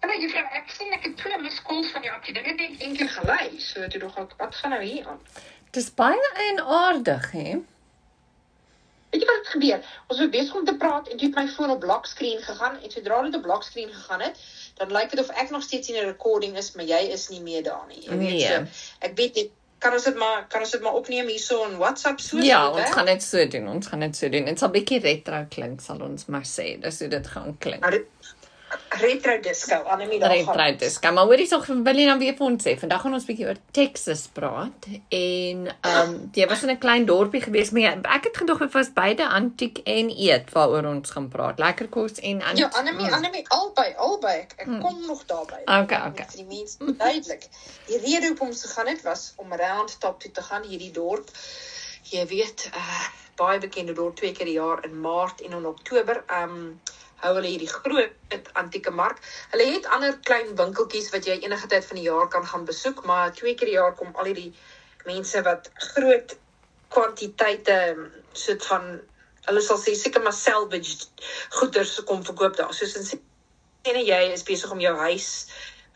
En dan juffrou, ek sien ek het twee miskols van jou op die ding het net een keer gelei. So toe dog ek wat gaan nou hier aan? Dis baie eienaardig, hè? Weet jy wat het gebeur? Ons was besig om te praat en toe het my foon op lock screen gegaan en sodra dit op lock screen gegaan het, dan lyk dit of ek nog steeds in 'n recording is, maar jy is nie meer daar nie. Jy weet Nee. so. Ek weet net kan ons dit maar kan ons dit maar opneem hierso in WhatsApp so Ja, dit ons werk? gaan dit so doen. Ons gaan dit so doen. Dit sal bietjie retro klink, sal ons maar sê. Dis hoe dit gaan klink. Nou dit retro disco Annelie daar Retro gaan. dis. Kom maar, hoorie, so wil jy dan weer vir ons sê. Vandag gaan ons bietjie oor Texas praat en ehm um, jy was in 'n klein dorpie gewees, maar ek het gedog dit was beide antiek en eet waaroor ons gaan praat. Lekker kos en Ja, antiek. Annelie, Annelie albei, albei. Ek, ek kom nog daarby. Okay, okay. Vir die mense duidelik. Die rede hoekom ons gegaan het was om Round Top toe te gaan hierdie dorp. Jy weet, uh baie bekende dorp twee keer die jaar in Maart en in Oktober. Um hou hulle hierdie groot antieke mark. Hulle het ander klein winkeltjies wat jy enige tyd van die jaar kan gaan besoek, maar twee keer die jaar kom al hierdie mense wat groot kwantiteite soort van hulle sal sê seker maar salvage goederes kom verkoop daar. Soos in sien jy is besig om jou huis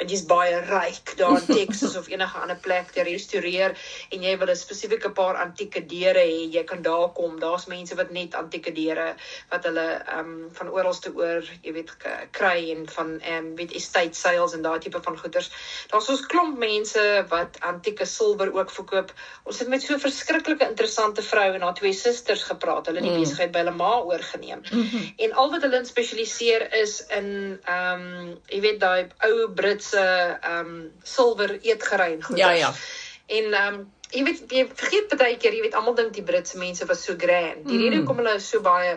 want jy's baie ryk daar in Texas of enige ander plek te restoreer en jy wil 'n spesifieke paar antieke deure hê, jy kan daar kom. Daar's mense wat net antieke deure wat hulle ehm um, van oralste oor, jy weet, kry en van ehm um, weet estate sales en daai tipe van goederes. Daar's ons klomp mense wat antieke silwer ook verkoop. Ons het met so 'n verskriklike interessante vrou en haar twee susters gepraat. Hulle het die Mm. besigheid by hulle ma oorgeneem. Mhm. En al wat hulle in spesialiseer is in ehm um, jy weet daai ou Britse ehm um, silwer eetgerei en goeders. Ja, ja. En ehm um, jy weet jy vergeet baie keer, jy weet almal dink die Britse mense was so grand. Die Mm. rede hoekom hulle so baie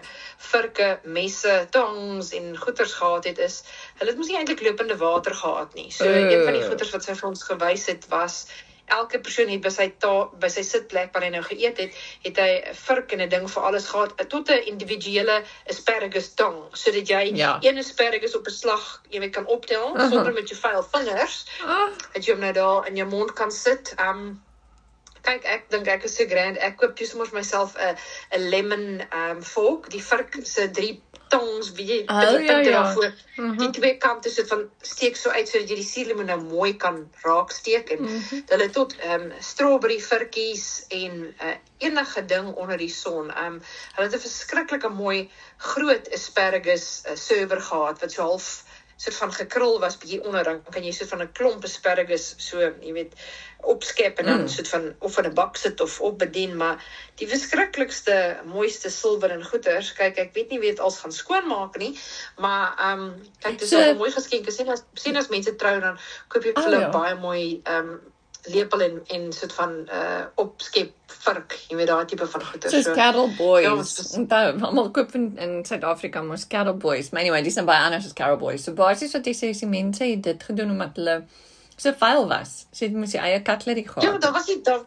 virke, messe, tongs en goeders gehad het is hulle het mos nie eintlik lopende water gehad nie. So Uh. een van die goeders wat sy vir ons gewys het was elke persoon het by sy ta by sy sitplek waar hy nou geëet het, het hy 'n virk en 'n ding vir alles gehad eh, tot 'n individuele asparagus tong sodat jy Ja. een asparagus op 'n slag, jy weet kan optel Aha. sonder met jou vuil vingers Ah, dat jy hom nou daar in jou mond kan sit. Um kyk ek dink ek is so grand. Ek koop toe sommer vir myself 'n 'n lemon um fork, die virk se drie tongs, wie jy Oh, die ja, ja. daarvoor. Mhm. Die twee kante sit van steek so uit sodat jy die suurlemoen nou mooi kan raak steek en Mhm. hulle het tot um strawberry virkies en uh, enige ding onder die son. Um hulle het 'n verskriklike mooi groot asparagus uh, server gehad wat so half soort van gekrul was bietjie onder dan kan jy soort van 'n klomp asparagus so jy weet opskep en dan Mm. soort van of in 'n bak sit of opbedien maar die verskriklikste mooiste silwer en goeders kyk ek weet nie wie dit als gaan skoonmaak nie maar ehm um, kyk dis So- so, 'n mooi geskenk sien as sien as mense trou dan koop jy vir Oh, hulle ja. baie mooi ehm um, lepel en en soort van uh opskep virk jy weet daai tipe van goeders soos Cattle Boys. Ja, ons Onthou, almal koop in, in Suid-Afrika mos Cattle Boys. Maar anyway, dis nou baie anders as Cattle Boys. So basies wat jy sê is die mense het dit gedoen omdat hulle so vuil was. So dit moes die eie cutlery ja gehad. daar was nie daar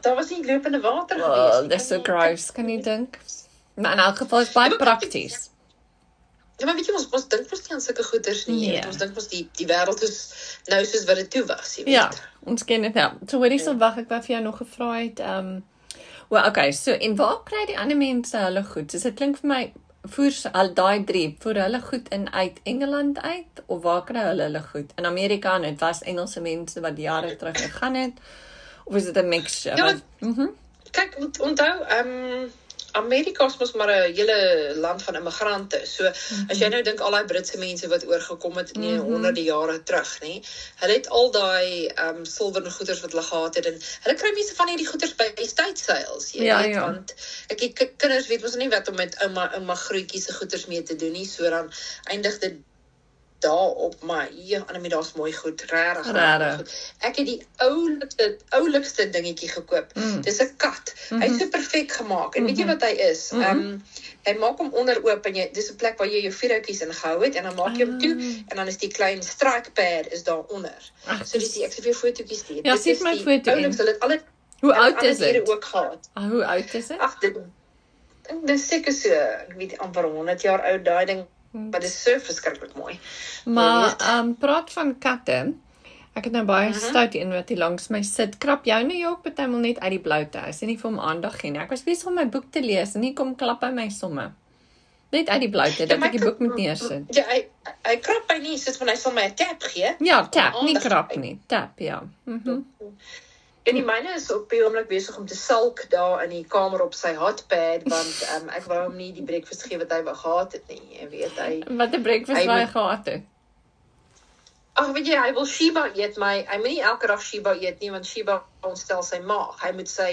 daar was nie lopende water Oh, gewees nie. dis so gross, kan jy dink? Maar in elk geval is baie Ja, prakties. Ja, maar weet jy ons ons dink mos nie aan sulke goeders nie. Nee. Ons dink mos die die wêreld is nou soos wat dit toe was, jy weet. Ja, ons ken dit nou. So hoorie sal wag ek wou vir jou nog gevra het. Ehm um, Wel, okay, so en waar kry die ander mense hulle goed? So dit klink vir my voer al daai drie voer hulle goed in uit Engeland uit of waar kry hulle hulle goed? In Amerika en dit was Engelse mense wat jare terug gegaan het of is dit 'n mixture? Ja, Wat- Mhm. Kyk, ont, onthou, ehm um, Amerika is mos maar 'n hele land van immigrante. So as jy nou dink al daai Britse mense wat oorgekom het in die Mhm. honderde jare terug, nê. Hulle het al daai ehm um, silwer en goeders wat hulle gehad het en hulle kry mense van hierdie goeders by estate sales, jy Ja, weet, ja. want ek ki- kinders weet mos nie wat om met ouma ouma grootjies se goeders mee te doen nie. So dan eindig dit daarop maar ja, Annelie, daar's mooi goed, regtig. Regtig. Ek het die oulikste oulikste dingetjie gekoop. Mm. Dis 'n kat. Hy's Mhm. so perfek gemaak. En weet jy Mhm. wat hy is? Mhm. Ehm um, hy maak hom onder oop en jy dis 'n plek waar jy jou vuurhoutjies ingehou het en dan maak jy hom toe Ah. en dan is die klein strike pad is daaronder. Ag, So dis die ek sê vir fotootjies stuur. Ja, is my die foto in. oulikste. Hulle het alle Hoe oud is dit? ook gehad. Ah, Hoe oud is dit? Ag dit dink dis seker so, ek weet amper 100 jaar oud daai ding, maar dit is so verskriklik mooi. Maar ehm um, praat van katte. Ek het nou baie Mhm. stout een wat hier langs my sit. Krap jou nou ook partymal net uit die bloute. As jy nie vir hom aandag gee nie. Ek was besig om my boek te lees en hier kom klap hy my somme. Net uit die bloute dat ek die boek moet neersit. Ja, hy hy krap by nie, soos van hy sal my 'n tap gee. Ja, tap, nie krap nie. Tap, ja. Mhm. En die myne is op die oomblik besig om te sulk daar in die kamer op sy hotpad want um, ek wou hom nie die breakfast gee wat hy wou gehad het nie. Jy weet hy Wat 'n breakfast Hy wou hy gehad het. Ag weet jy, hy wil Shiba eet, maar hy moet nie elke dag Shiba eet nie want Shiba ontstel sy maag. Hy moet sy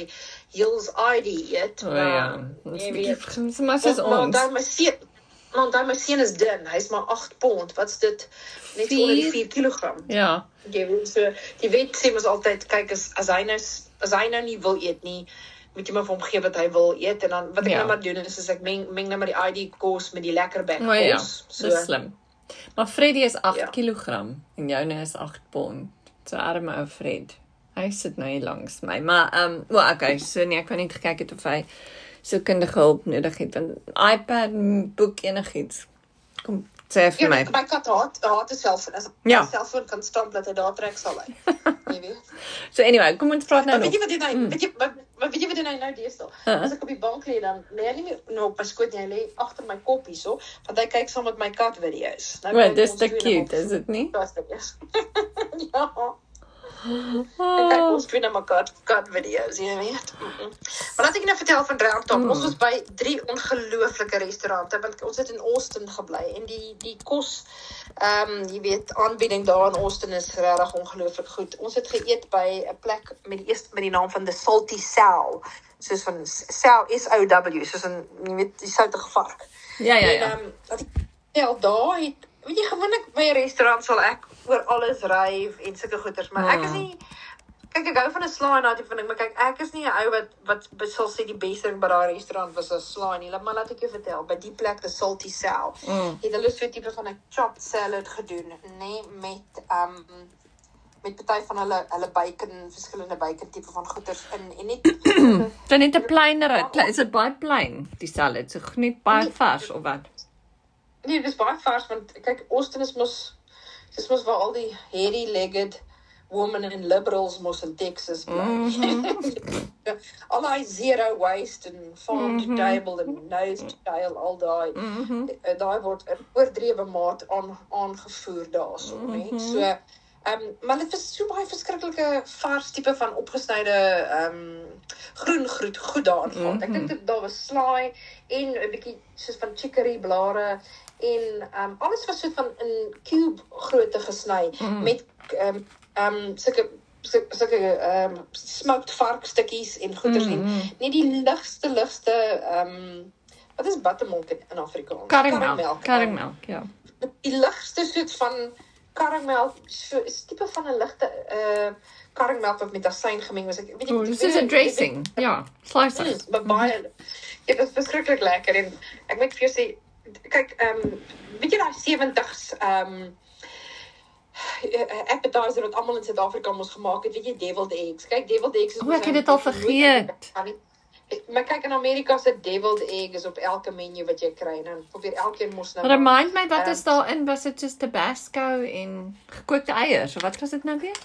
Heels ID eet. Ja. maar, Dis jy bietjie weet, vreemd, maar soos maar ons. dan my seun, maar dan my seun is dun. Hy's maar 8 pond. Wat's dit? Net onder die Vier. 4 kg. Ja. Jy weet so die wet sê mos altyd kyk as as hy nou as hy nou nie wil eet nie, moet jy maar vir hom gee wat hy wil eet en dan wat ek Ja. nou maar doen is, is ek meng meng nou maar die ID kos met die lekker bek O ja. kos. Dis slim. Maar Freddy is 8 Ja. kg en joune is 8 pond. So arme ou Fred. Hy sit nou hier langs my. Maar ehm um, well, okay, so nee, ek kan net gekyk het of hy so kundige hulp nodig het want iPad, boek enigiets. Kom sê vir Ja, my. my kat haat haat 'n selfoon. As Ja. 'n selfoon kan stamp dat hy daar trek sal hy. Jy weet. So anyway, kom ons praat nou weet jy wat doen hy? Weet jy wat wat weet jy wat doen hy nou deesdae? Huh? As ek op die bank lê dan lê hy nie meer nou op my skoot nie, hy lê agter my kop hierso, want hy kyk saam met my kat video's. Nou Wel, dis te cute, nou is dit nie? Dis dit is. Ja. Ek Oh, ons twee na my kat kat video's, jy weet. Mm -mm. Maar laat ek nou vertel van Round Top. Ons was by drie ongelooflike restaurante want ons het in Austin gebly en die die kos ehm um, jy weet aanbieding daar in Austin is regtig ongelooflik goed. Ons het geëet by 'n plek met die eerste met die naam van The Salty Sow. Soos van Sow S O W, soos 'n jy weet die soutige vark. ja ja En ja. ehm um, tel daar het weet jy gewoonlik by 'n restaurant sal ek oor alles ryf en sulke goeters, maar ek is Hmm. nie kyk ek hou van 'n slaai en daai tipe van ding, maar kyk ek is nie 'n ou wat wat sal sê die beste ding by daai restaurant was 'n slaai nie. Laat maar laat ek jou vertel, by die plek the salty sow. Mm. Het hulle so 'n tipe van 'n chopped salad gedoen, nê, nee, met um, met party van hulle hulle bacon, verskillende bacon tipe van goeters in en net Dan net 'n pleinere, kle- is dit baie plein die salad, so net baie vars of wat? Nee, dis baie vars want kyk Austin is mos dis mos waar al die hairy-legged women and liberals mos in Texas bly. al daai zero waste en farm to table en nose to tail al daai Mhm. eh, daai word in oordrewe maat aan aangevoer daarso, mm -hmm. So ehm um, maar dit was so baie verskriklike vars tipe van opgesnyde ehm um, groen groet goed daarin gehad. Ek dink dit daar was slaai en 'n bietjie soos van chicory blare en um, alles was so van in cube grootte gesny mm. met um, um, sulke sulke ehm um, smoked varkstukkies en goeters mm. en nie die ligste ligste ehm um, wat is buttermilk in, in Afrikaans? Karringmelk. karringmelk, ja. die ligste soort van karringmelk so is tipe van 'n ligte uh karringmelk wat met asyn gemeng was. Ek weet nie dis is 'n dressing. Ja, slices. Mm, maar baie dit is beskiklik lekker en ek moet vir jou sê kyk ehm um, weet jy daai 70s ehm um, appetizer wat almal in Suid-Afrika mos gemaak het, weet jy deviled eggs. Kyk deviled eggs is O, ek het dit al vergeet. Maar kyk in Amerika se deviled egg is op elke menu wat jy kry en dan probeer elkeen mos nou Remind my wat Ehm, is daarin? Was dit just tabasco en gekookte eiers of wat was dit nou weer?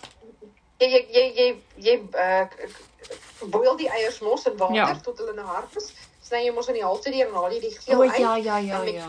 jy jy jy jy, jy uh, boil die eiers mos in water Ja. tot hulle nou hard is. Sny jy mos in die halte deur en haal jy die geel O uit. ja ja ja met- ja.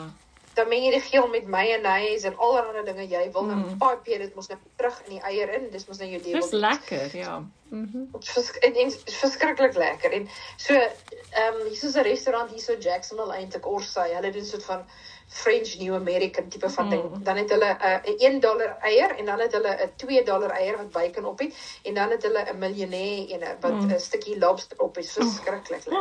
Dan meng jy die geel met mayonnaise en allerlei dinge jy wil Mm. dan pipe jy dit mos nou terug in die eier in. Dis mos nou jou Dis deviled lekker, ja. Mhm. vers, en, en verskriklik lekker. En so ehm um, hier's 'n restaurant hierso Jacksonville eintlik Orsay. Hulle doen so 'n van French New American tipe van ding. Mm. Dan het hulle 'n uh, 1 dollar eier en dan het hulle 'n 2 dollar eier wat bacon op het en dan het hulle 'n miljonair en wat 'n Mm. stukkie lobster op het. Verskriklik lekker.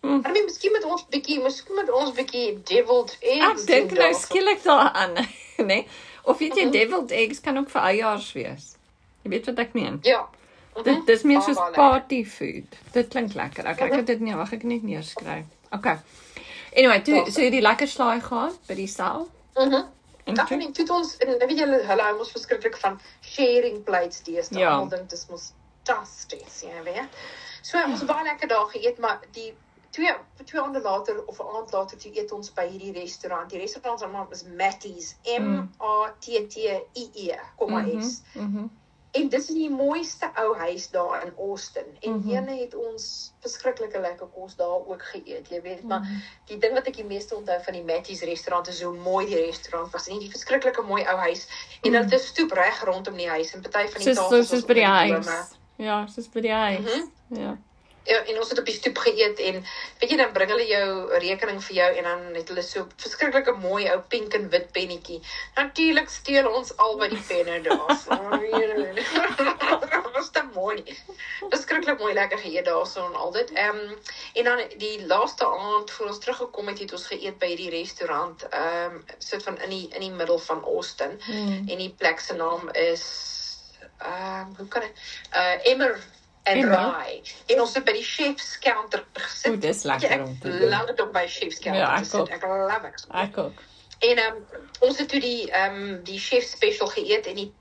Mm. Maar miskien met ons bietjie, miskien met ons bietjie deviled eggs. Ek dink nou skielik daaraan, né? Of weet jy Mhm. deviled eggs kan ook vir eiers wees. Jy weet wat ek meen? Ja. Mhm. Dit dis meer soos party food. Dit klink lekker. Okay, ek het dit nie, wag ek net neerskryf. Okay. Anyway, toe so jy die lekker slaai gehad by die saal. Mhm. En Ag toe? nee, toe het ons en weet julle hulle hou ons verskriklik van sharing plates deesdae. Ja. Almal dink dis mos fantasties, ja, weet. So ons het baie lekker daar geëet, maar die twee twee aande later of 'n aand later toe eet ons by hierdie restaurant. Die restaurant se naam is Matty's M A T T I E, komma S. Mhm. En dis in die mooiste ou huis daar in Austin. En mm -hmm. ene het ons verskriklike lekker kos daar ook geëet, jy weet, maar Mhm. die ding wat ek die meeste onthou van die Matties restaurant is hoe mooi die restaurant was. En die verskriklike mooi ou huis. En hulle het 'n stoep reg rondom die huis en party van die tafels soos, soos by die huis. Ja, soos by die huis. Mhm. Ja. Ja, en ons het op die stoep geëet en weet jy dan bring hulle jou rekening vir jou en dan het hulle so verskriklike mooi ou pink en wit pennetjie. Natuurlik steel ons albei die penne daar. So, Dit was te mooi. Verskriklik mooi lekker geëet daarso en al dit. Ehm um, en dan die laaste aand voor ons teruggekom het, het ons geëet by hierdie restaurant. Ehm um, sit van in die in die middel van Austin. Mm. En die plek se naam is ehm um, hoe kan ek uh Emmer en Emmer? Rai. En ons het by die chef's counter gesit. O, dis lekker Ja, om te doen. love dit om by chef's counter Ja, ek sit. ook. Ek love it. Ek ook. En ehm um, ons het toe die ehm um, die chef special geëet en die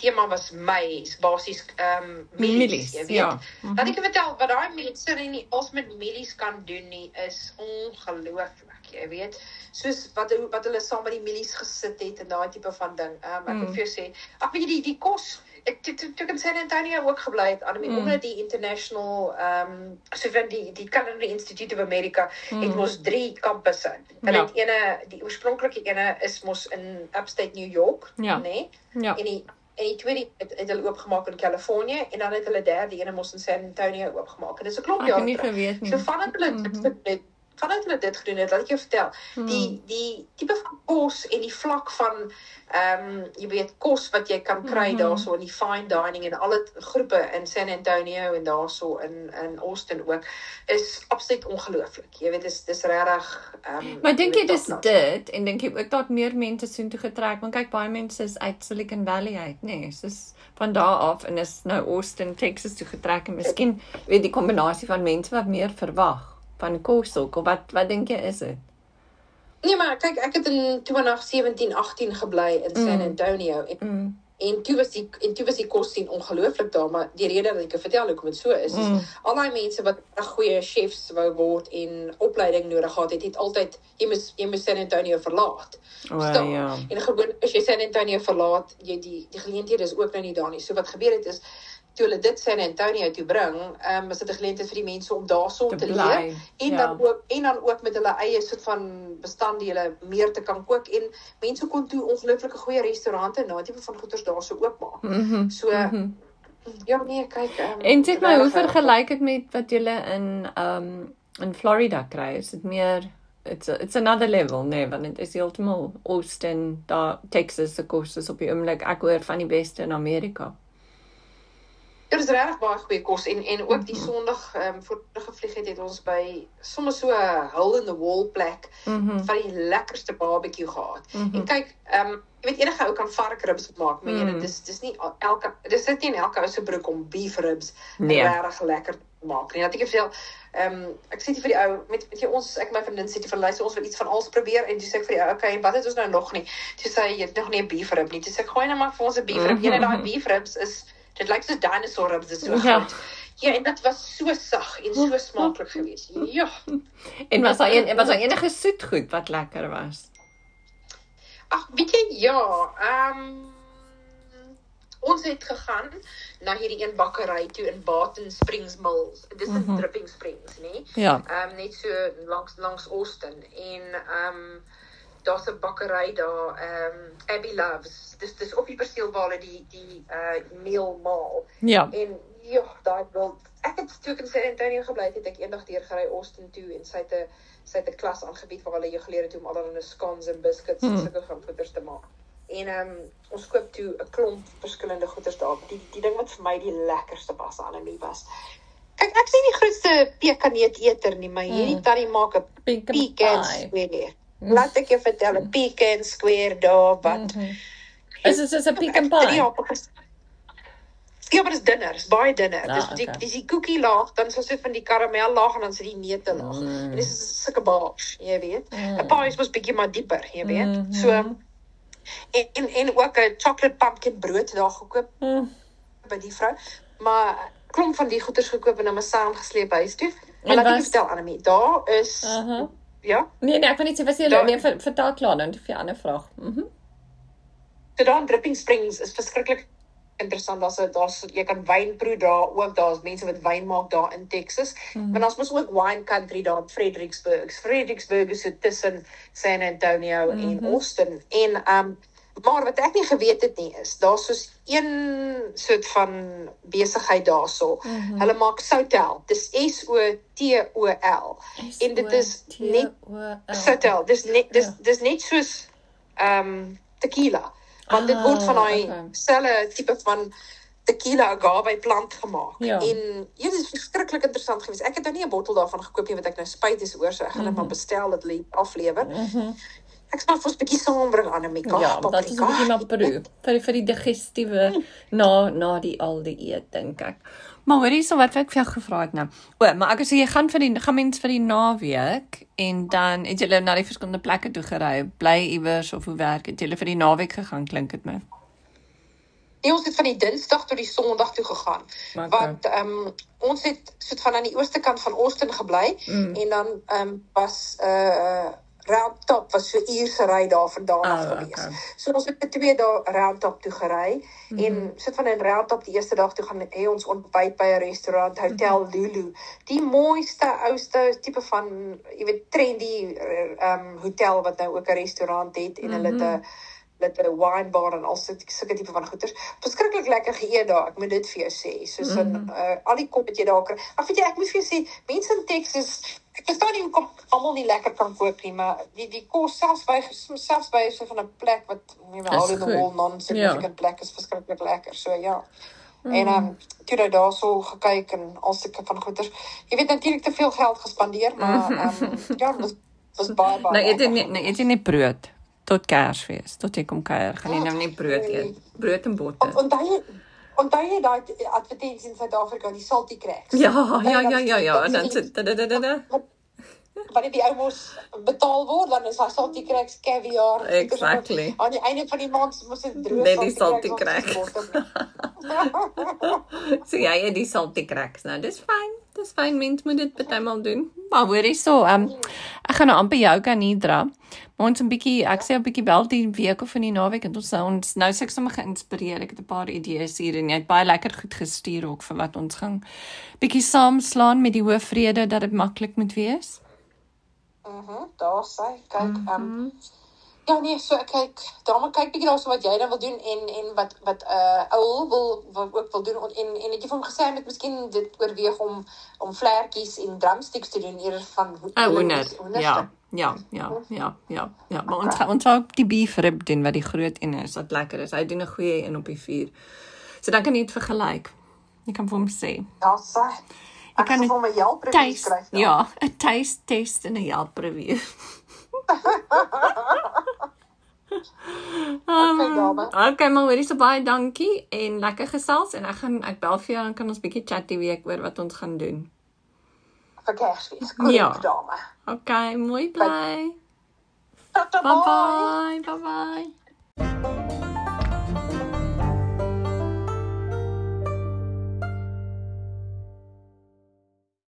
tema was maize, basies ehm um, mielies, jy weet. ja. Laat ek vertel wat daai mense in die als met mielies kan doen nie is ongelooflik, jy weet. Soos wat wat hulle saam met die mielies gesit het en daai tipe van ding. Ehm um, ek Mm. moet vir jou sê, ag weet jy die die kos ek toe toe toe ek in San Antonio ook gebly het, aan Mm. omdat die international ehm um, so van die die Culinary Institute of America Mm. het mos drie kampusse. Hulle Ja. het ene die oorspronklike ene is mos in upstate New York, Ja. nê? Nee? Ja. En die en die tweede het, het hulle oopgemaak in Kalifornië en dan het hulle derde ene mos in San Antonio oopgemaak. En dis 'n klomp Ek het nie terug. geweet nie. So vandat hulle dit Mhm. gedoen het, vandat hulle dit gedoen het, laat ek jou vertel, Mhm. die die tipe van kos en die vlak van ehm um, jy weet kos wat jy kan kry Mhm. daarso in die fine dining en al die groepe in San Antonio en daarso in in Austin ook is absoluut ongelooflik. Jy weet dis dis regtig ehm um, Maar dink jy dis top-notch. dit en dink jy ook dat meer mense soontoe getrek want kyk baie mense is uit Silicon Valley uit, nê? Nee, soos van daar af en is nou Austin, Texas toe getrek en miskien weet die kombinasie van mense wat meer verwag van kos ook of wat wat dink jy is dit? Nee, maar kyk, ek het in 2017, 18 gebly in San Mm. Antonio en Mm. en toe was die en toe was die kos sien ongelooflik daar, maar die rede dat ek jou vertel hoekom dit so is, is Mm. al daai mense wat 'n goeie chefs wou word en opleiding nodig gehad het, het altyd jy moes jy moes San Antonio verlaat. O Verstaan? ja. En gewoon as jy San Antonio verlaat, jy die die geleenthede is ook nou nie daar nie. So wat gebeur het is toe hulle dit San Antonio toe bring, ehm um, was dit 'n geleentheid vir die mense om daarso Te te, leer en ja. dan ook en dan ook met hulle eie soort van bestanddele meer te kan kook en mense kon toe ongelooflike goeie restaurante en daai tipe van goeders daarso oopmaak. Mhm. So Mhm. ja nee, kyk um, En sê my hoe vergelyk dit met wat jy in um in Florida kry? Is dit meer it's a, it's another level, nee, want dit is heeltemal Austin, daar Texas se kos is op die oomblik ek hoor van die beste in Amerika. Ja, dis regtig baie goeie kos en en ook die Mhm. Sondag ehm um, voor terug gevlieg het, het ons by sommer so 'n hole in the wall plek Mhm. van die lekkerste barbecue gehad. Mhm. En kyk, ehm um, jy weet enige ou kan varkribs maak, maar Mm. mm. dis dis nie elke dis sit nie in elke ou se broek om beef ribs Nee. regtig lekker te maak nie. Dat ek veel ehm um, ek sê dit vir die ou met met jy ons ek my vriendin sê dit vir luister ons wil iets van alles probeer en dis ek vir die ou okay, en wat het ons nou nog nie? Toe sê hy jy het nog nie 'n beef rib nie. Dis ek gooi net maar vir ons 'n beef rib. Mhm. Een en daai beef ribs is dit lyk soos dinosaur ribs, dit is so Ja. groot. Ja, en dit was so sag en so smaaklik geweest. Ja. En was daar een was daar enige soetgoed wat lekker was? Ag, weet jy ja, ehm ons het gegaan na hierdie een bakkery toe in Barton Springs Mills. Dis in Mhm. Dripping Springs, nê? Ja. Ehm net so langs langs Austin en ehm daar's 'n bakkery daar ehm Abby Loves. Dis dis op die perseel waar hulle die die uh meal maal. Ja. En ja, daai wil ek het toe in San Antonio gebly het, het ek eendag deur gery Austin toe en sy het 'n sy het 'n klas aangebied waar hulle jou geleer het hoe om allerlei scones en biscuits en Hmm. sulke van goeders te maak. En ehm um, ons koop toe 'n klomp verskillende goeders daar. Die die ding wat vir my die lekkerste was aan hom was. Kyk, ek's nie die grootste pekaneet eter nie, maar hierdie Mm. tannie maak 'n Pecan square. Laat ek jou vertel, 'n pecan square daar wat Mhm. Is dit soos 'n het drie pie? ges- Ja, maar dis dunner, dis baie dunner. Ah, dis die okay. dis die koekie laag, dan is daar so van die karamel laag en dan is dit die neute laag. Mm. En dis is sulke baars, jy weet. Mm. 'n Pie is mos bietjie maar dieper, jy weet. Mhm. So en en en ook 'n chocolate pumpkin brood daar gekoop Mm. by die vrou. Maar klomp van die goeders gekoop en dan maar saamgesleep huis toe. Maar laat ek jou vertel Annelie, daar is Aha. Ja, Nee nee, ek wil net sê was jy nee ver- vertel klaar dan vir 'n ander vraag. Mhm. so daar in Dripping Springs is verskriklik interessant. Daar's daar's jy kan wyn proe daar ook. Daar's mense wat wyn maak daar in Texas. Mm -hmm. Maar ons mos ook wine country daar in Fredericksburg. Fredericksburg is so tussen San Antonio mm -hmm. en Austin en um Maar wat ek nie geweet het nie is, daar's soos een soort van besigheid daarso. Mm -hmm. Hulle maak Soutel. Dis S O T O L. En dit is net Soutel. Dis net dis ja. dis net soos ehm um, tequila. Want dit word van daai ah, selle tipe van tequila agave plant gemaak. Ja. En dit is verskriklik interessant geweest. Ek het nou nie 'n bottel daarvan gekoop nie want ek nou spyt is oor so ek gaan dit mm -hmm. maar bestel dat hulle aflewer. Mm -hmm. Ek sê vir 'n bietjie saambring aan 'n mekaar. Ja, dat is 'n bietjie maar Peru vir vir die digestiewe na na die al die eet dink ek. Maar hoorie so wat ek vir jou gevra het nou. O, maar ek sê jy gaan vir die gaan mens vir die naweek en dan het jy na die verskillende plekke toe gery, bly iewers of hoe werk dit? Jy vir die naweek gegaan klink dit my. Nee, ons het van die Dinsdag tot die Sondag toe gegaan. Okay. Want ehm um, ons het soet van aan die ooste kant van Austin gebly mm. en dan ehm um, was 'n uh, Round Top was so uur se ry daarvandaan af oh, gewees. Okay. So ons het vir 2 dae Round Top toe gery mm -hmm. en sit van in Round Top die eerste dag toe gaan hê ons ontbyt by 'n restaurant Hotel mm -hmm. Lulu. Die mooiste ouste tipe van jy weet trendy ehm um, hotel wat nou ook 'n restaurant het en hulle mm -hmm. het 'n met 'n wine bar en al sulke tipe van goeders. Verskriklik lekker geëet daar, ek moet dit vir jou sê. Soos in mm -hmm. uh, al die kop wat jy daar kry. Ag weet jy, ek moet vir jou sê, mense in Texas ek verstaan nie hoekom almal nie lekker kan kook nie, maar die die kos selfs by selfs by so van 'n plek wat nie meer al in die wall non-significant ja. plek is verskriklik lekker. So ja. Mm. En ehm um, toe daai daarso gekyk en al sulke van goeders. Jy weet natuurlik te veel geld gespandeer, maar ehm um, ja, dit was baie baie. Nee, dit is nie nee, dit is nie brood tot Kersfees, tot jy kom kuier. Gaan jy nou nie brood eet? Brood en botter. Onthou jy onthou jy daai advertensie in Suid-Afrika, die salty cracks? Ja, ja, ja, ja, ja, en dan. Wanneer die ou mos betaal word, dan is daar salty cracks caviar. Exactly. Aan die einde van die maand moet dit droog Net die salty cracks. so ja, ja, die salty cracks. Nou, dis fyn. Dis fyn, mens moet dit baie maal doen. Maar hoorie so, ehm um, ek gaan nou amper jou kan hydra. Maar ons 'n bietjie, ek sê 'n bietjie bel die week of in die naweek en ons ons nou ek sommer geïnspireer. Ek het 'n paar idees hier en jy het baie lekker goed gestuur ook vir wat ons gaan bietjie saamslaan met die hoofvrede dat dit maklik moet wees. Mhm, -huh, daar sê kyk ehm um, Ja nee, so ek kyk, daarom kyk bietjie daarso wat jy dan wil doen en en wat wat uh ou wil wat ook wil doen en en het jy vir hom gesê met miskien dit oorweeg om om vlekkies en drumsticks te doen eerder van oh, hoender. Ja. Ja, ja, ja, ja, ja, maar ons ons ook die beef rib doen wat die groot een is, wat lekker is. Hy doen 'n goeie een op die vuur. So dan kan jy dit vergelyk. Jy kan vir hom sê. Ja, sê. Ek kan hom 'n Yelp review skryf. Ja, 'n taste test en 'n Yelp review. Um, okay, maar hoorie so baie dankie en lekker gesels en ek gaan ek bel vir jou dan kan ons bietjie chat die week oor wat ons gaan doen. Goed ja. dame. Okay, mooi bly. Bye bye. Bye bye.